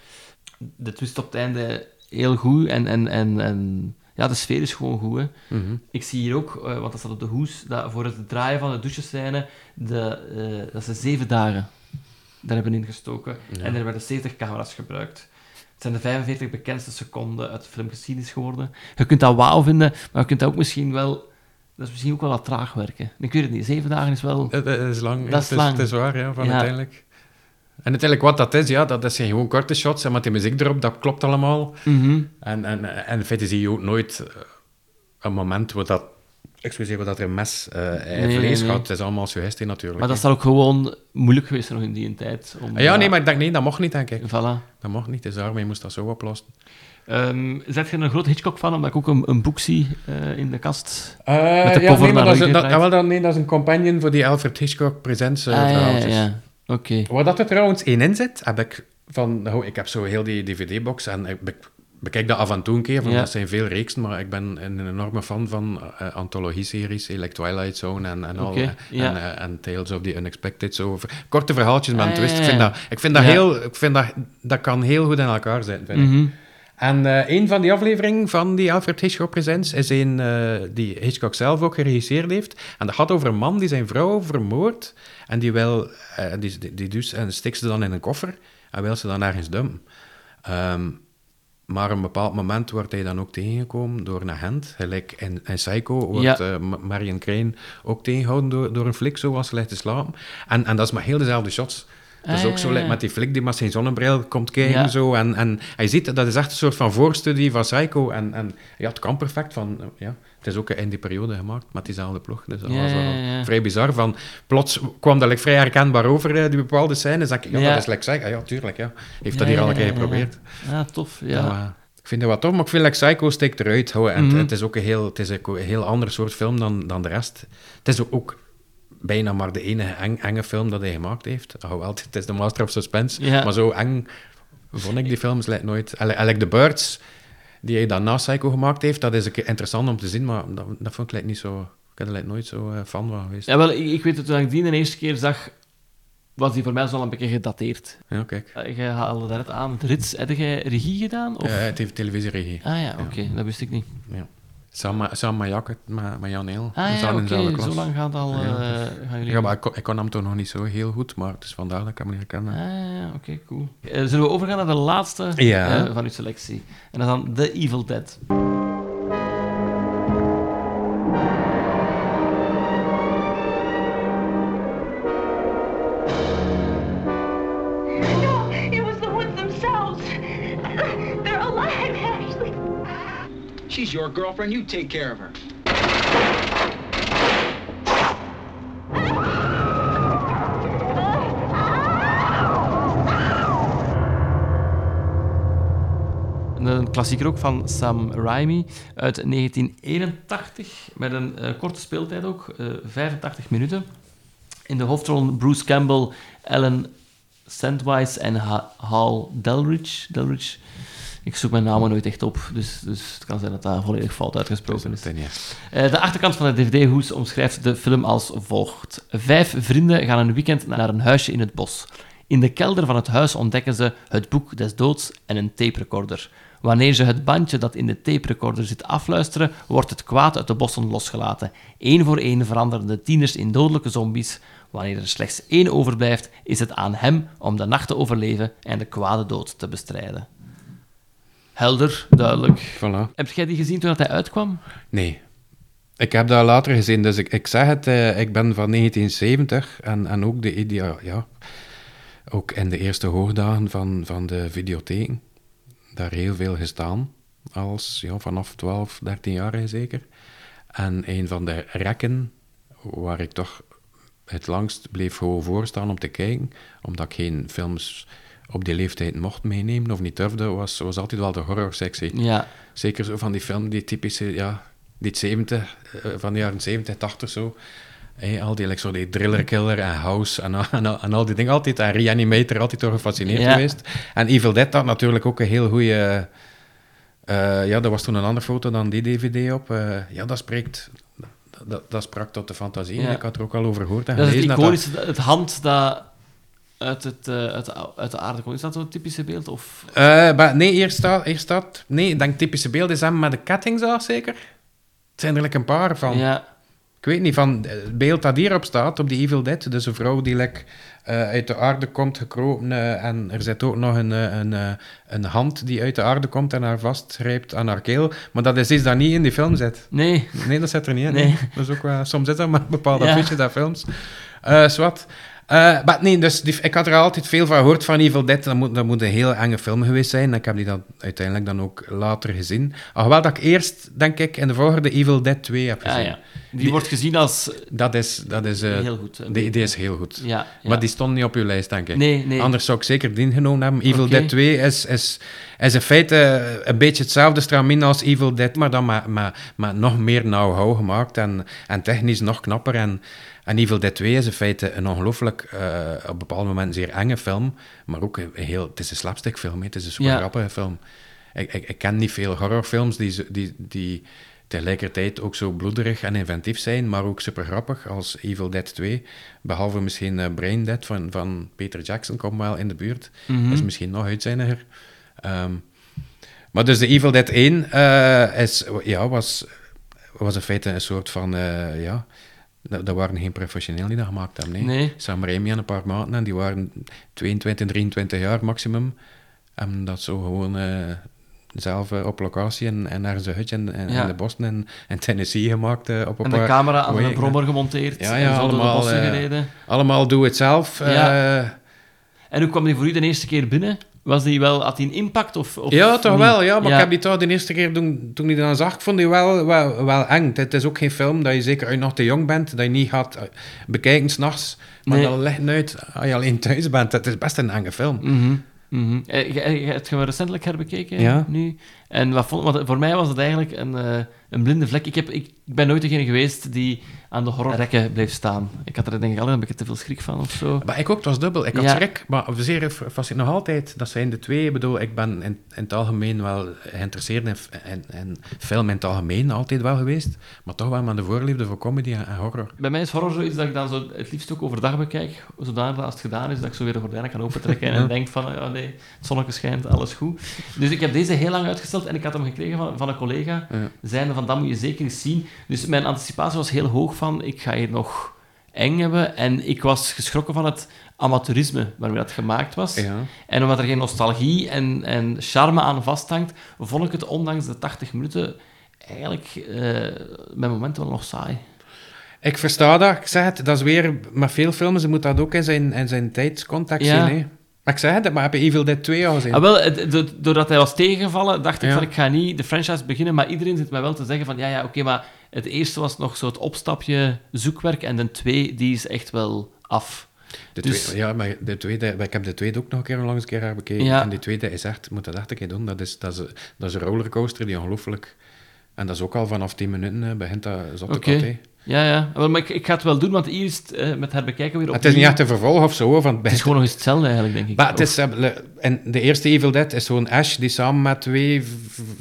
De twist op het einde heel goed. En, en, en, en ja, de sfeer is gewoon goed. Hè.
Mhm.
Ik zie hier ook, eh, want dat staat op de hoes, dat voor het draaien van de douchescène, de, eh, dat ze zeven dagen daar hebben ingestoken. En er werden 70 camera's gebruikt. Het zijn de 45 bekendste seconden uit de filmgeschiedenis geworden. Je kunt dat wauw vinden, maar je kunt dat ook misschien wel... Dat is misschien ook wel wat traag werken. Ik weet het niet. Zeven dagen is wel...
Dat, dat is lang.
Dat is
het,
lang.
het is waar, ja, van
Ja.
uiteindelijk. En uiteindelijk wat dat is, ja, dat, dat zijn gewoon korte shots. En met die muziek erop, dat klopt allemaal.
Mhm.
En, en, en in feite zie je ook nooit eh, een moment waar dat... Excuseer, dat er een mes in
Nee,
vlees
nee.
gaat. Het is allemaal suggestie natuurlijk.
Maar dat
hè.
zal ook gewoon moeilijk geweest nog in die tijd. Om,
ja, nee, maar ik denk, nee, dat mocht niet, denk ik.
Voilà.
Dat mocht niet, dus daarom je moest dat zo oplossen.
Ehm zet je een groot Hitchcock-fan, omdat ik ook een, een boek zie eh, in de kast?
Eh,
Met de
ja, nee, maar dat is, dat,
en
ah, wel, nee, dat is een companion voor die Alfred Hitchcock Presents
Ah, ja, ja. Oké.
Waar dat er trouwens één in zit, heb ik van... Nou, ik heb zo heel die dvd-box en ik bekijk dat af en toe een keer, want
Ja.
dat zijn veel reeksen, maar ik ben een enorme fan van eh, antologie-series, eh, like Twilight Zone en, en al. Eh,
ja.
En, eh, en Tales of the Unexpected, zo. Korte verhaaltjes met een
Ah,
twist.
ja,
Ik vind dat, ik vind dat heel... Ik vind dat, dat kan heel goed in elkaar zitten, vind ik.
Mhm.
En eh, een van die afleveringen van die Alfred Hitchcock Presents is een eh, die Hitchcock zelf ook geregisseerd heeft. En dat gaat over een man die zijn vrouw vermoordt. En die wil, eh, die, die, die dus, en stikt ze dan in een koffer en wil ze dan ergens dumpen. Ehm, maar op een bepaald moment wordt hij dan ook tegengekomen door een agent. Gelijk in, in Psycho wordt
Ja.
Ma- Marion Crane ook tegengehouden door, door een flik, zoals ze ligt te slapen. En, en dat is maar heel dezelfde shots. Dat is
Ah,
ook zo
ja, ja.
met die flik die met zijn zonnebril komt kijken.
Ja.
Zo, en, en hij ziet, dat is echt een soort van voorstudie van Psycho. En, en ja, het kan perfect. Van, ja, het is ook in die periode gemaakt met diezelfde ploeg. Dus dat was wel vrij bizar. Van, plots kwam dat like, vrij herkenbaar over, eh, die bepaalde scènes. Ik, ja, dat is like Psycho. Ah, ja, tuurlijk. Ja. Heeft dat hier al een keer geprobeerd.
Ja, tof.
Ja. Maar ik vind het wat tof, maar ik vind like, Psycho steekt eruit. En
Mhm.
het, het is ook een heel, het is een heel ander soort film dan, dan de rest. Het is ook bijna maar de enige eng, enge film dat hij gemaakt heeft. Hoewel, het is de Master of Suspense. Maar zo eng vond ik die films like, nooit. Eigenlijk The Birds, die hij dan na Psycho gemaakt heeft, dat is een keer interessant om te zien, maar dat, dat vond ik like, niet zo... Ik ben er nooit zo eh, fan van geweest.
Ja, wel, ik, ik weet het, toen ik die de eerste keer zag, was die voor mij zo een beetje gedateerd.
Ja, kijk.
Uh, je haalde daar net aan, rits. Heb jij regie gedaan? Of?
Ja, het heeft televisieregie.
Ah ja, oké, dat wist ik niet.
Ja. Met Jakke, met, met Jan Heel.
Ah ja, zo lang gaat al,
Ja,
eh, gaan jullie...
Ja, maar ik kon, ik kon hem toch nog niet zo heel goed, maar het is vandaar dat ik hem niet herkende.
Ah ja, oké, cool. Eh, zullen we overgaan naar de laatste
Ja.
eh, van uw selectie? En dat is dan The Evil Dead.
She's your girlfriend. You take care of her.
Een klassieker ook van Sam Raimi uit 1981, met een eh, korte speeltijd ook, eh, 85 minuten. In de hoofdrollen Bruce Campbell, Ellen Sandweiss en Ha- Hal. Delridge. Ik zoek mijn namen nooit echt op, dus, dus het kan zijn dat dat volledig fout uitgesproken is. Eh, de achterkant van de DVD-hoes omschrijft de film als volgt. Vijf vrienden gaan een weekend naar een huisje in het bos. In de kelder van het huis ontdekken ze het boek des doods en een taperecorder. Wanneer ze het bandje dat in de taperecorder zit afluisteren, wordt het kwaad uit de bossen losgelaten. Eén voor één veranderen de tieners in dodelijke zombies, Wanneer er slechts één overblijft, is het aan hem om de nacht te overleven en de kwade dood te bestrijden. Helder, duidelijk.
Voilà.
Heb jij die gezien toen dat hij uitkwam?
Nee. Ik heb dat later gezien, dus ik, ik zeg het, eh, ik ben van 1970 en, en ook de idea, ja, ook in de eerste hoogdagen van, van de videotheken, daar heel veel gestaan, als ja, vanaf 12, 13 jaar zeker. En een van de rekken waar ik toch het langst bleef gewoon voorstaan om te kijken, omdat ik geen films op die leeftijd mocht meenemen of niet durfde, was, was altijd wel de horrorsectie.
Ja.
Zeker zo van die film, die typische, ja, die 70, uh, van de jaren 70, 80 zo. Hey, al die, like, zo die Driller Killer en House en, en, en, al die dingen. Altijd, en Reanimator, altijd door gefascineerd
Ja.
geweest. En Evil Dead had natuurlijk ook een heel goede... eh, ja, er was toen een andere foto dan die DVD op. Eh, ja, dat spreekt... Dat, dat sprak tot de fantasie.
Ja.
Ik had er ook al over gehoord en
Dat is het
dat
iconische, het hand dat uit, het, eh, uit, de, uit de aarde komt. Is dat zo'n typische beeld? Of...
Eh, nee, hier staat, hier staat... Nee, ik denk typische beeld is hem met de kettingzaag, zeker? Het zijn er like een paar van.
Ja.
Ik weet niet, van het beeld dat hierop staat, op die Evil Dead, dus een vrouw die like, eh, uit de aarde komt gekropen eh, en er zit ook nog een, eh, een, eh, een hand die uit de aarde komt en haar vastgrijpt aan haar keel. Maar dat is iets dat niet in die film zit.
Nee.
Nee, dat zit er niet in.
Nee.
Dat is ook wel, soms is dat maar bepaalde
Ja.
dat films. Eh Eh, maar nee, dus die, ik had er altijd veel van gehoord van Evil Dead. Dat moet, dat moet een heel enge film geweest zijn. Ik heb die dan uiteindelijk dan ook later gezien. Alhoewel dat ik eerst, denk ik, in de volgende Evil Dead 2 heb
Ja,
gezien.
ja. Die, wordt gezien als...
Dat is... Dat is eh,
Heel goed.
Die, die is heel goed.
Ja, ja.
Maar die stond niet op uw lijst, denk ik.
Nee, nee.
Anders zou ik zeker die genomen hebben. Evil. Dead 2 is, is, is in feite eh, een beetje hetzelfde stramien als Evil Dead, maar dan met, met, met nog meer know-how gemaakt en, en technisch nog knapper. En, en Evil Dead 2 is in feite een ongelooflijk, eh, op bepaalde momenten zeer enge film, maar ook een heel... Het is een slapstickfilm, het is een super
Ja.
grappige film. Ik, ik, ik ken niet veel horrorfilms die, die, die tegelijkertijd ook zo bloederig en inventief zijn, maar ook super grappig als Evil Dead 2. Behalve misschien eh, Brain Dead van, van Peter Jackson komt wel in de buurt.
Mhm.
Is misschien nog uitzinniger. Ehm, maar dus de Evil Dead 1 eh, is, ja, was, was in feite een soort van... ja, dat, dat waren geen professionelen die dat gemaakt hebben. Nee.
Nee.
Sam Raimi en een paar maten, en die waren 22, 23 jaar maximum. En dat zo gewoon eh, zelf eh, op locatie en, en ergens een hutje in, in,
Ja.
in de bossen en in Tennessee gemaakt. eh, op een
En de camera aan een brommer gemonteerd.
Ja,
en zo de
allemaal,
bossen gereden.
allemaal doe het zelf.
Ja. En hoe kwam die voor u de eerste keer binnen? Was die wel, had die een impact? Of, of
ja, toch
niet?
wel. Ja, maar ik heb die toch de eerste keer toen, toen ik die dan zag, ik vond die wel, wel, wel eng. Het is ook geen film dat je zeker als je nog te jong bent, dat je niet gaat eh, bekijken s'nachts. Maar
Nee.
dat legt uit als je alleen thuis bent. Het is best een enge film.
Eh, je- je- Heb je hem recentelijk herbekeken?
Ja.
Nu? En wat vond, want voor mij was het eigenlijk een, eh, een blinde vlek. Ik, heb, ik, ben nooit degene geweest die aan de horrorrekken bleef staan. Ik had er denk ik altijd een beetje te veel schrik van of zo.
Maar ik ook, het was dubbel. Ik had
Ja.
schrik, maar zeer fascinerend nog altijd. Dat zijn de twee. Ik bedoel, ik ben in, in het algemeen wel geïnteresseerd in, in, in film in het algemeen altijd wel geweest. Maar toch wel met de voorliefde voor comedy en, en horror.
Bij mij is horror zoiets dat ik dan zo het liefst ook overdag bekijk. Zodanig dat als het gedaan is, dat ik zo weer de gordijnen kan opentrekken en
Ja.
denk van, ja nee, het zonnetje schijnt, alles goed. Dus ik heb deze heel lang uitgesteld en ik had hem gekregen van, van een collega.
Ja.
Zijnde van, dat moet je zeker eens zien. Dus mijn anticipatie was heel hoog van, ik ga hier nog eng hebben. En ik was geschrokken van het amateurisme waarmee dat gemaakt was.
Ja.
En omdat er geen nostalgie en, en charme aan vasthangt, vond ik het ondanks de 80 minuten eigenlijk eh met momenten wel nog saai.
Ik versta dat. Ik zeg het, dat is weer met veel films. Je moet dat ook in zijn, in zijn tijdscontext
Ja.
zien. Hè. Maar ik zeg het, maar heb je Evil Dead 2 al gezien?
Ah, wel, doordat hij was tegengevallen, dacht ik
Ja.
van ik ga niet de franchise beginnen, maar iedereen zit mij wel te zeggen van ja, ja, oké, maar het eerste was nog zo het opstapje zoekwerk en de twee, die is echt wel af.
De
Dus-
tweede, ja, maar de tweede, ik heb de tweede ook nog een keer langs een keer bekeken.
Ja.
En die tweede is echt, moet dat echt een keer doen. Dat is, dat is, dat is een rollercoaster die ongelooflijk... En dat is ook al vanaf 10 minuten begint dat zot te
Oké.
kot, hè.
Ja, ja. Maar ik, ik ga het wel doen, want hier is het eh, met herbekijken weer
Het is niet echt een vervolg of zo, van
Het is gewoon nog eens hetzelfde eigenlijk, denk ik.
Maar het is, eh, en de eerste Evil Dead is zo'n Ash die samen met twee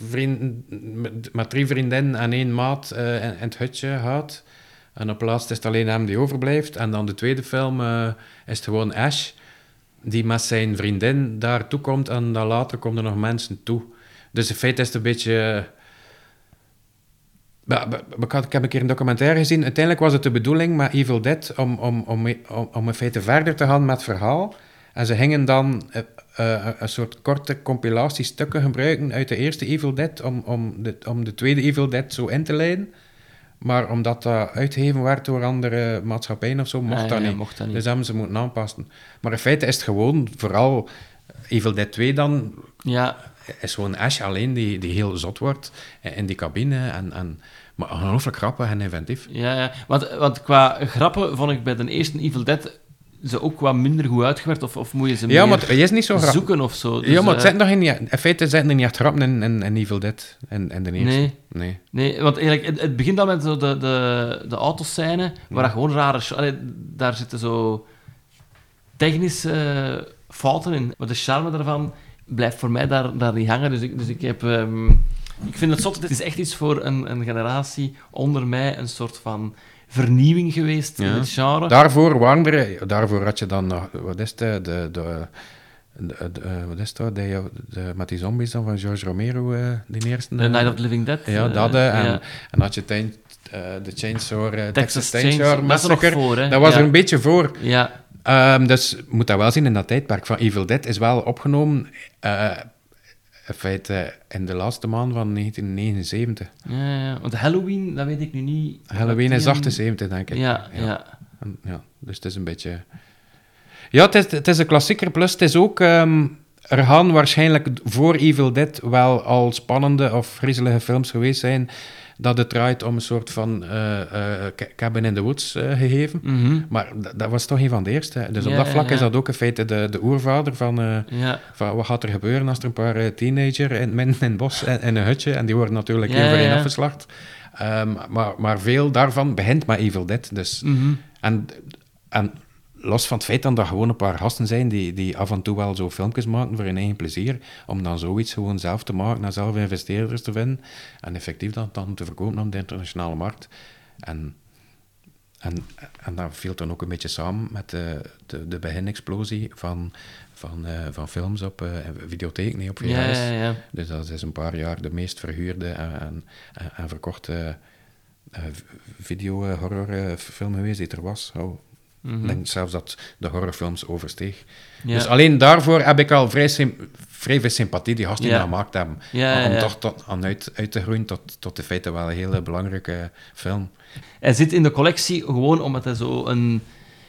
vrienden, met, met drie vriendinnen en één maat eh, in, in het hutje gaat. En op laatst is het alleen hem die overblijft. En dan de tweede film is het gewoon Ash die met zijn vriendin daar toe komt en dan later komen er nog mensen toe. Dus in feite is het een beetje... Maar- maar- maar Ik, heb een keer een documentaire gezien. Uiteindelijk was het de bedoeling met Evil Dead om, om, om, om, om in feite verder te gaan met het verhaal. En ze gingen dan eh, eh, een soort korte compilatiestukken gebruiken uit de eerste Evil Dead om, om, de, om de tweede Evil Dead zo in te leiden. Maar omdat dat uitgegeven werd door andere maatschappijen of zo, mocht,
Ah,
dat,
ja,
niet.
mocht dat niet.
Dus hebben ze moeten aanpassen. Maar in feite is het gewoon vooral Evil Dead 2 dan
Ja,
is gewoon Ash alleen die, die heel zot wordt in die cabine. En, en, maar ongelooflijk grappig en inventief.
ja, ja. Want, want qua grappen vond ik bij de eerste Evil Dead ze ook wat minder goed uitgewerkt. Of, of moet je ze
Ja,
meer
maar het is niet zo
zoeken of zo. Dus,
ja, maar het
eh,
zit nog in, in feite zitten er niet echt grappen in, in, in Evil Dead. In, in de eerste.
Nee.
nee.
Nee, want eigenlijk, het, het begint al met zo de, de, de autoscène, waar dat gewoon rare... Allee, daar zitten zo technische eh, fouten in. Maar de charme daarvan blijft voor mij daar, daar niet hangen. Dus ik, dus ik heb... ehm, ik vind het zot. Het is echt iets voor een, een generatie onder mij, een soort van vernieuwing geweest in het genre.
Daarvoor, waren er, daarvoor had je dan nog... Wat is het? De, de, de, de- de- eh, wat is het? De, de, met die zombies dan van George Romero, eh die eerste.
The
eh,
Night of the Living Dead.
Ja,
eh,
dat. eh, en,
ja.
en had je eh, de Chainsaw, eh, Texas,
Texas
Chainsaw
Chainsaw, dat er
Massacre.
voor, hè?
Dat was
Ja.
er een beetje voor.
Ja,
Ehm, dus je moet dat wel zien in dat tijdperk van Evil Dead is wel opgenomen eh, in feite in de laatste maand van 1979.
ja, ja. Want Halloween, dat weet ik nu niet.
Halloween is
die-
78, denk ik.
Ja, ja.
Ja, dus het is een beetje... Ja, het is, het is een klassieker, plus het is ook... ehm, er gaan waarschijnlijk voor Evil Dead wel al spannende of griezelige films geweest zijn dat het draait om een soort van eh, eh, ca- Cabin in the Woods eh, gegeven.
Mhm.
Maar dat, was toch een van de eerste. Dus op dat vlak
ja.
is dat ook in feite de, de oervader van,
Ja.
van wat gaat er gebeuren als er een paar teenager in, midden in het bos in, in een hutje, en die worden natuurlijk één voor één afgeslacht. Ehm, maar, maar veel daarvan begint met Evil Dead. Dus.
Mhm.
En, en los van het feit dat er gewoon een paar gasten zijn die, die af en toe wel zo filmpjes maken voor hun eigen plezier, om dan zoiets gewoon zelf te maken en zelf investeerders te vinden en effectief dat dan te verkopen op de internationale markt. En, en, en dat viel dan ook een beetje samen met de, de, de beginexplosie van, van, eh, van films op eh videotheek, nee, op VHS.
Ja, ja, ja.
Dus dat is een paar jaar de meest verhuurde en, en, verkochte eh, video-horrorfilm geweest die er was. Oh,
Mhm.
Ik denk zelfs dat de horrorfilms oversteeg.
Ja.
Dus alleen daarvoor heb ik al vrij, veel sympathie die gasten
Ja.
gemaakt hebben.
Ja,
om toch tot, aan uit, uit te groeien tot, tot in feite wel een hele belangrijke film.
Hij zit in de collectie gewoon omdat hij zo een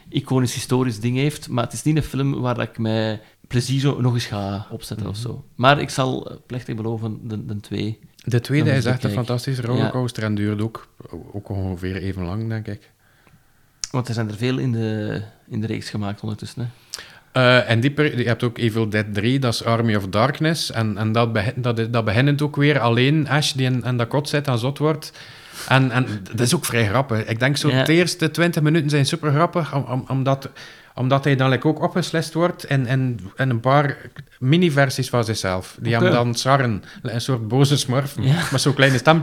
iconisch historisch ding heeft. Maar het is niet een film waar ik mij plezier zo nog eens ga opzetten of zo. Maar ik zal plechtig beloven, de, de twee.
De tweede is echt een fantastische rollercoaster en duurt ook, ook ongeveer even lang, denk ik.
Want er zijn er veel in de, in de reeks gemaakt ondertussen. Hè.
Eh, en die, per- je hebt ook Evil Dead 3, dat is Army of Darkness. En, en dat, begin, dat, dat begint ook weer alleen Ash die in, in dat kot zit en zot wordt. En, en dat is ook vrij grappig. Ik denk zo
Ja.
de eerste 20 minuten zijn super grappig, om, om, omdat, hij dan like, ook opgeslist wordt in, in, in een paar mini-versies van zichzelf. Die
Oké.
hem dan sarren, een soort boze smurf,
Ja.
met zo'n kleine stem.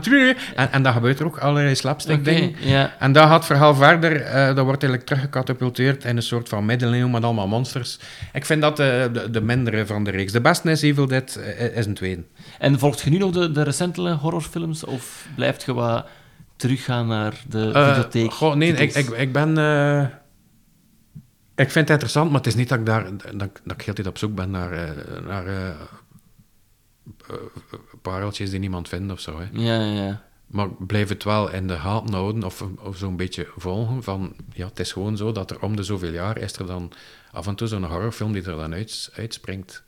En, en dat gebeurt er ook, allerlei slapstick
Oké,
dingen. En dat gaat het verhaal verder. eh, dat wordt eigenlijk teruggecatapulteerd in een soort van middeleeuw met allemaal monsters. Ik vind dat de, de, de mindere van de reeks. De beste is Evil Dead, eh, is een tweede.
En volgt je nu nog de, de recente horrorfilms? Of blijft je wat teruggaan naar de
Eh,
videotheek?
goh, nee, ik, ik, ik ben... ik vind het interessant, maar het is niet dat ik daar... Dat, ik- dat ik heel tijd op zoek ben naar... eh, naar eh, eh, pareltjes die niemand vindt of zo. Hè.
Ja, ja, ja.
Maar ik blijf het wel in de gaten houden of, of zo'n beetje volgen van... Ja, het is gewoon zo dat er om de zoveel jaar is er dan af en toe zo'n horrorfilm die er dan uit, uitspringt.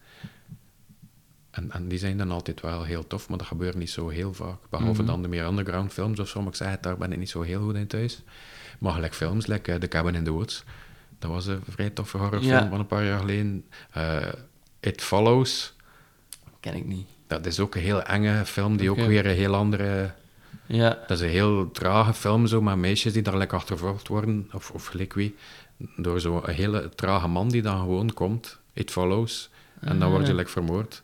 En, en die zijn dan altijd wel heel tof, maar dat gebeurt niet zo heel vaak. Behalve
Mhm.
dan de meer underground films of zo, maar ik zei het, daar ben ik niet zo heel goed in thuis. Maar gelijk films, like eh, The Cabin in the Woods. Dat was een vrij toffe horrorfilm
Ja.
van een paar jaar geleden. Eh, It Follows.
Ken ik niet.
Dat is ook een heel enge film, die ook weer een heel andere...
Ja.
Dat is een heel trage film, zo, met meisjes die daar lekker achtervolgd worden, of, of gelijk wie, door zo'n hele trage man die dan gewoon komt, It Follows, en dan
Ah.
word je like, vermoord.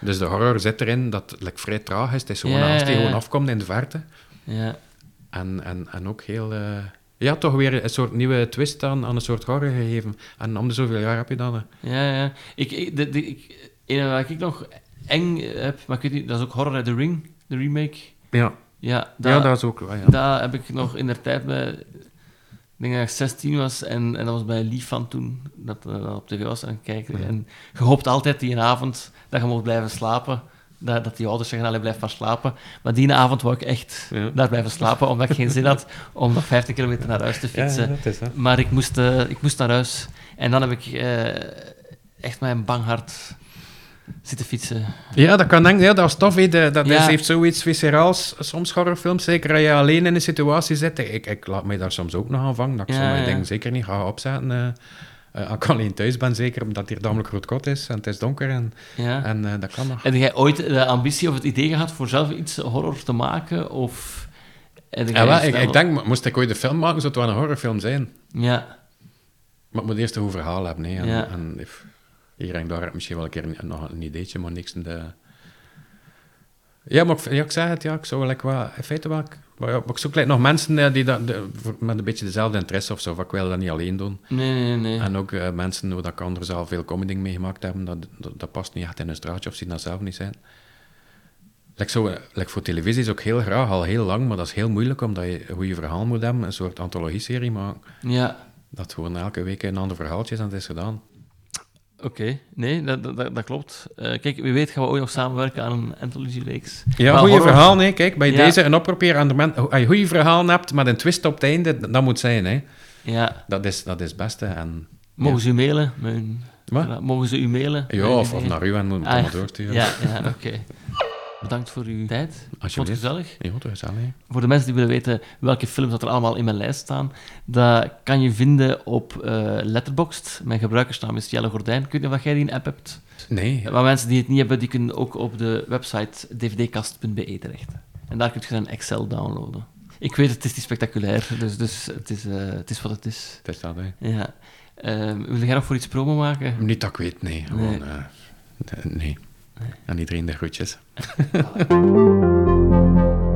Dus de horror zit erin dat het like, vrij traag is. Het is gewoon
Ja,
die
ja, ja.
gewoon afkomt in de verte.
Ja.
En, en, en ook heel... eh, ja, toch weer een soort nieuwe twist aan, aan een soort horror gegeven. En om de zoveel jaar heb je dan... eh,
Ja, ja. Ik, ik, de, de, ik, een waar ik nog eng heb, maar ik weet niet, dat is ook Horror at the Ring, de remake.
Ja.
Ja,
Ja, dat is ook wel, ja.
Dat heb ik nog in de tijd bij... Ik denk dat ik 16 was en, en dat was bij Lief van toen, dat eh, dat op tv was aan het kijken. En je hoopt altijd die avond dat je mocht blijven slapen. Dat, dat die ouders zeggen, allee, blijf maar slapen. Maar die avond wou ik echt
Ja.
daar blijven slapen, omdat ik geen zin had om nog 15 kilometer naar huis te fietsen.
ja, dat is dat.
Maar ik moest, eh, ik moest naar huis. En dan heb ik eh, echt met een bang hart zitten fietsen.
Ja, dat kan denk ik. Ja, dat is tof. Dat
Ja.
is, heeft zoiets visceraals, soms horrorfilms. Zeker als je alleen in een situatie zit. Ik, ik laat mij daar soms ook nog aan vangen. Dat ik
Ja,
sommige
ja.
dingen zeker niet ga opzetten. eh eh, als ik alleen thuis ben, zeker omdat hier namelijk groot kot is en het is donker. En,
Ja.
en eh, dat kan nog.
Heb jij ooit de ambitie of het idee gehad voor zelf iets horror te maken? Of
Ja, wel, ik, ik denk, moest ik ooit een film maken, zou het wel een horrorfilm zijn.
Ja,
Maar het moet eerst een goed verhaal hebben. Hè. En,
Ja.
en if- hier en daar heb ik misschien wel een keer een- nog een ideetje, maar niks in de... Ja, maar ik, ja, ik zeg het, ja, ik zou like, wel, in feite wel... Maar, ja, maar ik zoek like, nog mensen eh, die dat, de- voor- met een beetje dezelfde interesse of zo. Ik wil dat niet alleen doen.
nee, nee, nee.
En ook eh, mensen waar ik anders al veel comedy meegemaakt hebben, dat, dat, dat past niet echt in een straatje of zien dat zelf niet zijn. Like zo, eh, like voor televisie is ook heel graag, al heel lang, maar dat is heel moeilijk omdat je een goede verhaal moet hebben, een soort antologie-serie maken.
Ja,
Dat gewoon elke week een ander verhaaltje is en het is gedaan.
Oké. Nee, dat, dat, klopt. Eh, kijk, wie weet gaan we ooit nog samenwerken aan een anthology-reeks.
Ja,
Maar
goede
horror-
verhaal, nee. Kijk, bij
Ja.
deze een oproep aan de mensen. Als je goede verhaal hebt met een twist op het einde, dat dat moet zijn, hè.
Ja,
Dat is, dat is het beste. En,
mogen
ja.
ze u mailen? Mogen ze u mailen?
Ja, of, naar u en moet het
Ah, ja.
doorsturen.
Ja, ja oké. Bedankt voor uw tijd. Vond het
Alsjeblieft.
gezellig.
Ja, is gezellig.
Voor de mensen die willen weten welke films dat er allemaal in mijn lijst staan, dat kan je vinden op eh Letterboxd. Mijn gebruikersnaam is Jelle Gordijn. Ik weet niet of jij die een app hebt.
Nee.
Maar mensen die het niet hebben, die kunnen ook op de website dvdkast.be terecht. En daar kun je een Excel downloaden. Ik weet, het is niet spectaculair, dus, dus het, is, eh, het is wat het is.
Het is dat, hè.
Ja. Ehm, wil jij nog voor iets promo maken?
Niet dat ik weet, nee. Gewoon,
Nee.
eh, nee. nee. En iedereen de groetjes. はい。